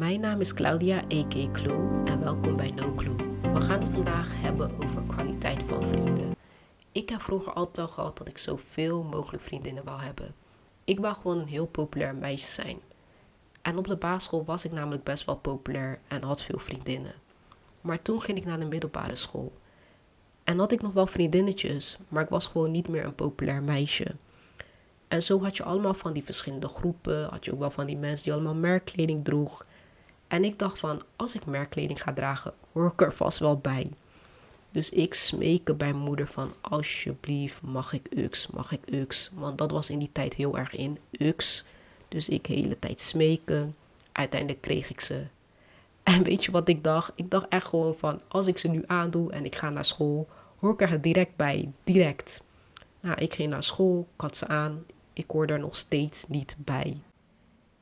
Mijn naam is Claudia, a.k. Clue, en welkom bij No Clue. We gaan het vandaag hebben over kwaliteit van vrienden. Ik heb vroeger altijd al gehad dat ik zoveel mogelijk vriendinnen wou hebben. Ik wou gewoon een heel populair meisje zijn. En op de basisschool was ik namelijk best wel populair en had veel vriendinnen. Maar toen ging ik naar de middelbare school. En had ik nog wel vriendinnetjes, maar ik was gewoon niet meer een populair meisje. En zo had je allemaal van die verschillende groepen, had je ook wel van die mensen die allemaal merkkleding droeg. En ik dacht van, als ik merkkleding ga dragen, hoor ik er vast wel bij. Dus ik smeekte bij moeder van, alsjeblieft, mag ik UX, mag ik UX. Want dat was in die tijd heel erg in, UX. Dus ik de hele tijd smeken. Uiteindelijk kreeg ik ze. En weet je wat ik dacht? Ik dacht echt gewoon van, als ik ze nu aandoe en ik ga naar school, hoor ik er direct bij, direct. Nou, ik ging naar school, ik had ze aan, ik hoorde er nog steeds niet bij.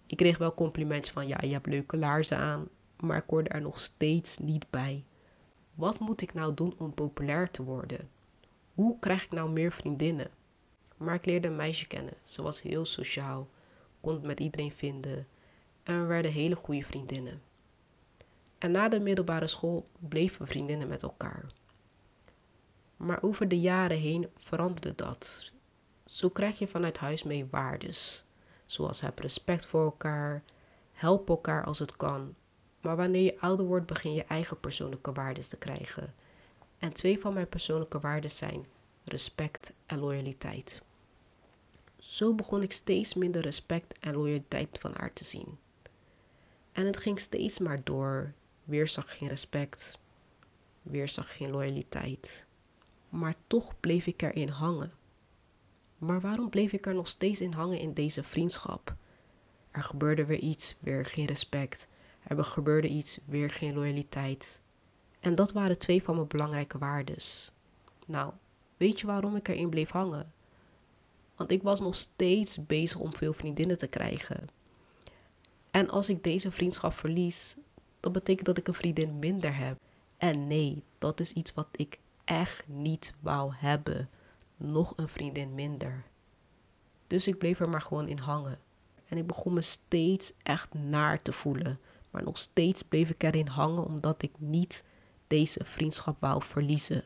Ik kreeg wel complimentjes van ja, je hebt leuke laarzen aan, maar ik hoorde er nog steeds niet bij. Wat moet ik nou doen om populair te worden? Hoe krijg ik nou meer vriendinnen? Maar ik leerde een meisje kennen. Ze was heel sociaal, kon het met iedereen vinden en we werden hele goede vriendinnen. En na de middelbare school bleven we vriendinnen met elkaar. Maar over de jaren heen veranderde dat. Zo krijg je vanuit huis mee waardes, zoals heb respect voor elkaar, help elkaar als het kan. Maar wanneer je ouder wordt, begin je eigen persoonlijke waardes te krijgen. En twee van mijn persoonlijke waarden zijn respect en loyaliteit. Zo begon ik steeds minder respect en loyaliteit van haar te zien. En het ging steeds maar door. Weer zag geen respect, weer zag geen loyaliteit. Maar toch bleef ik erin hangen. Maar waarom bleef ik er nog steeds in hangen in deze vriendschap? Er gebeurde weer iets, weer geen respect. Er gebeurde iets, weer geen loyaliteit. En dat waren twee van mijn belangrijke waardes. Nou, weet je waarom ik erin bleef hangen? Want ik was nog steeds bezig om veel vriendinnen te krijgen. En als ik deze vriendschap verlies, dan betekent dat ik een vriendin minder heb. En nee, dat is iets wat ik echt niet wou hebben nog een vriendin minder. Dus ik bleef er maar gewoon in hangen. En ik begon me steeds echt naar te voelen. Maar nog steeds bleef ik erin hangen omdat ik niet deze vriendschap wou verliezen.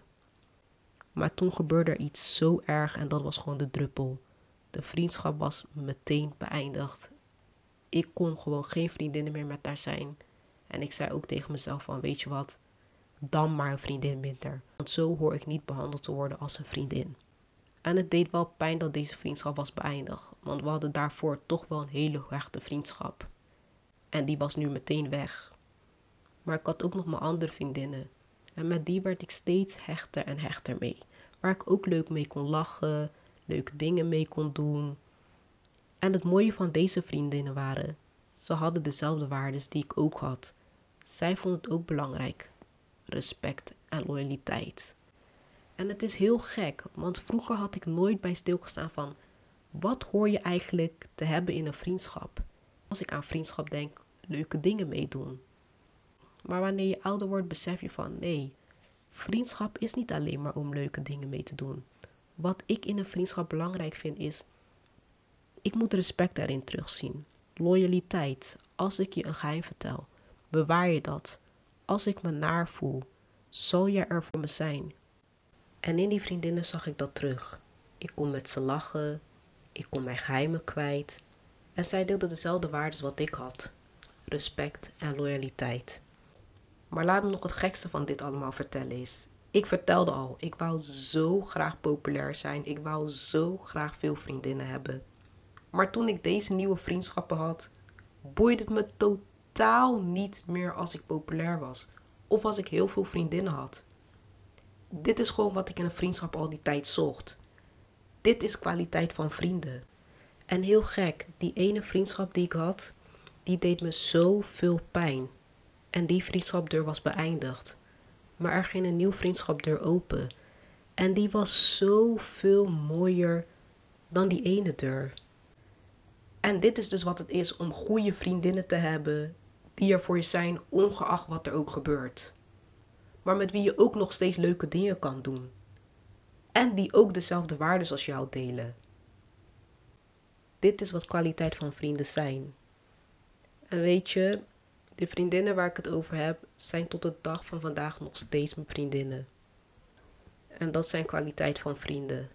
Maar toen gebeurde er iets zo erg en dat was gewoon de druppel. De vriendschap was meteen beëindigd. Ik kon gewoon geen vriendinnen meer met haar zijn. En ik zei ook tegen mezelf van weet je wat, dan maar een vriendin minder. Want zo hoor ik niet behandeld te worden als een vriendin. En het deed wel pijn dat deze vriendschap was beëindigd, want we hadden daarvoor toch wel een hele hechte vriendschap. En die was nu meteen weg. Maar ik had ook nog mijn andere vriendinnen. En met die werd ik steeds hechter en hechter mee. Waar ik ook leuk mee kon lachen, leuke dingen mee kon doen. En het mooie van deze vriendinnen waren, ze hadden dezelfde waarden die ik ook had. Zij vonden het ook belangrijk. Respect en loyaliteit. En het is heel gek, want vroeger had ik nooit bij stilgestaan van wat hoor je eigenlijk te hebben in een vriendschap. Als ik aan vriendschap denk, leuke dingen meedoen. Maar wanneer je ouder wordt, besef je van nee, vriendschap is niet alleen maar om leuke dingen mee te doen. Wat ik in een vriendschap belangrijk vind is, ik moet respect daarin terugzien. Loyaliteit. Als ik je een geheim vertel, bewaar je dat. Als ik me naar voel, zal jij er voor me zijn. En in die vriendinnen zag ik dat terug. Ik kon met ze lachen, ik kon mijn geheimen kwijt. En zij deelden dezelfde waarden wat ik had: respect en loyaliteit. Maar laat me nog het gekste van dit allemaal vertellen is. Ik vertelde al, ik wou zo graag populair zijn. Ik wou zo graag veel vriendinnen hebben. Maar toen ik deze nieuwe vriendschappen had, boeide het me totaal niet meer als ik populair was. Of als ik heel veel vriendinnen had dit is gewoon wat ik in een vriendschap al die tijd zocht. Dit is kwaliteit van vrienden. En heel gek, die ene vriendschap die ik had, die deed me zoveel pijn. En die vriendschapdeur was beëindigd. Maar er ging een nieuw vriendschapdeur open. En die was zoveel mooier dan die ene deur. En dit is dus wat het is om goede vriendinnen te hebben die er voor je zijn, ongeacht wat er ook gebeurt maar met wie je ook nog steeds leuke dingen kan doen. En die ook dezelfde waarden als jou delen. Dit is wat kwaliteit van vrienden zijn. En weet je, De vriendinnen waar ik het over heb, zijn tot de dag van vandaag nog steeds mijn vriendinnen. En dat zijn kwaliteit van vrienden.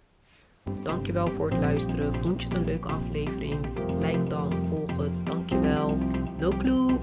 Dankjewel voor het luisteren. Vond je het een leuke aflevering? Like dan, volg het. Dankjewel. No clue.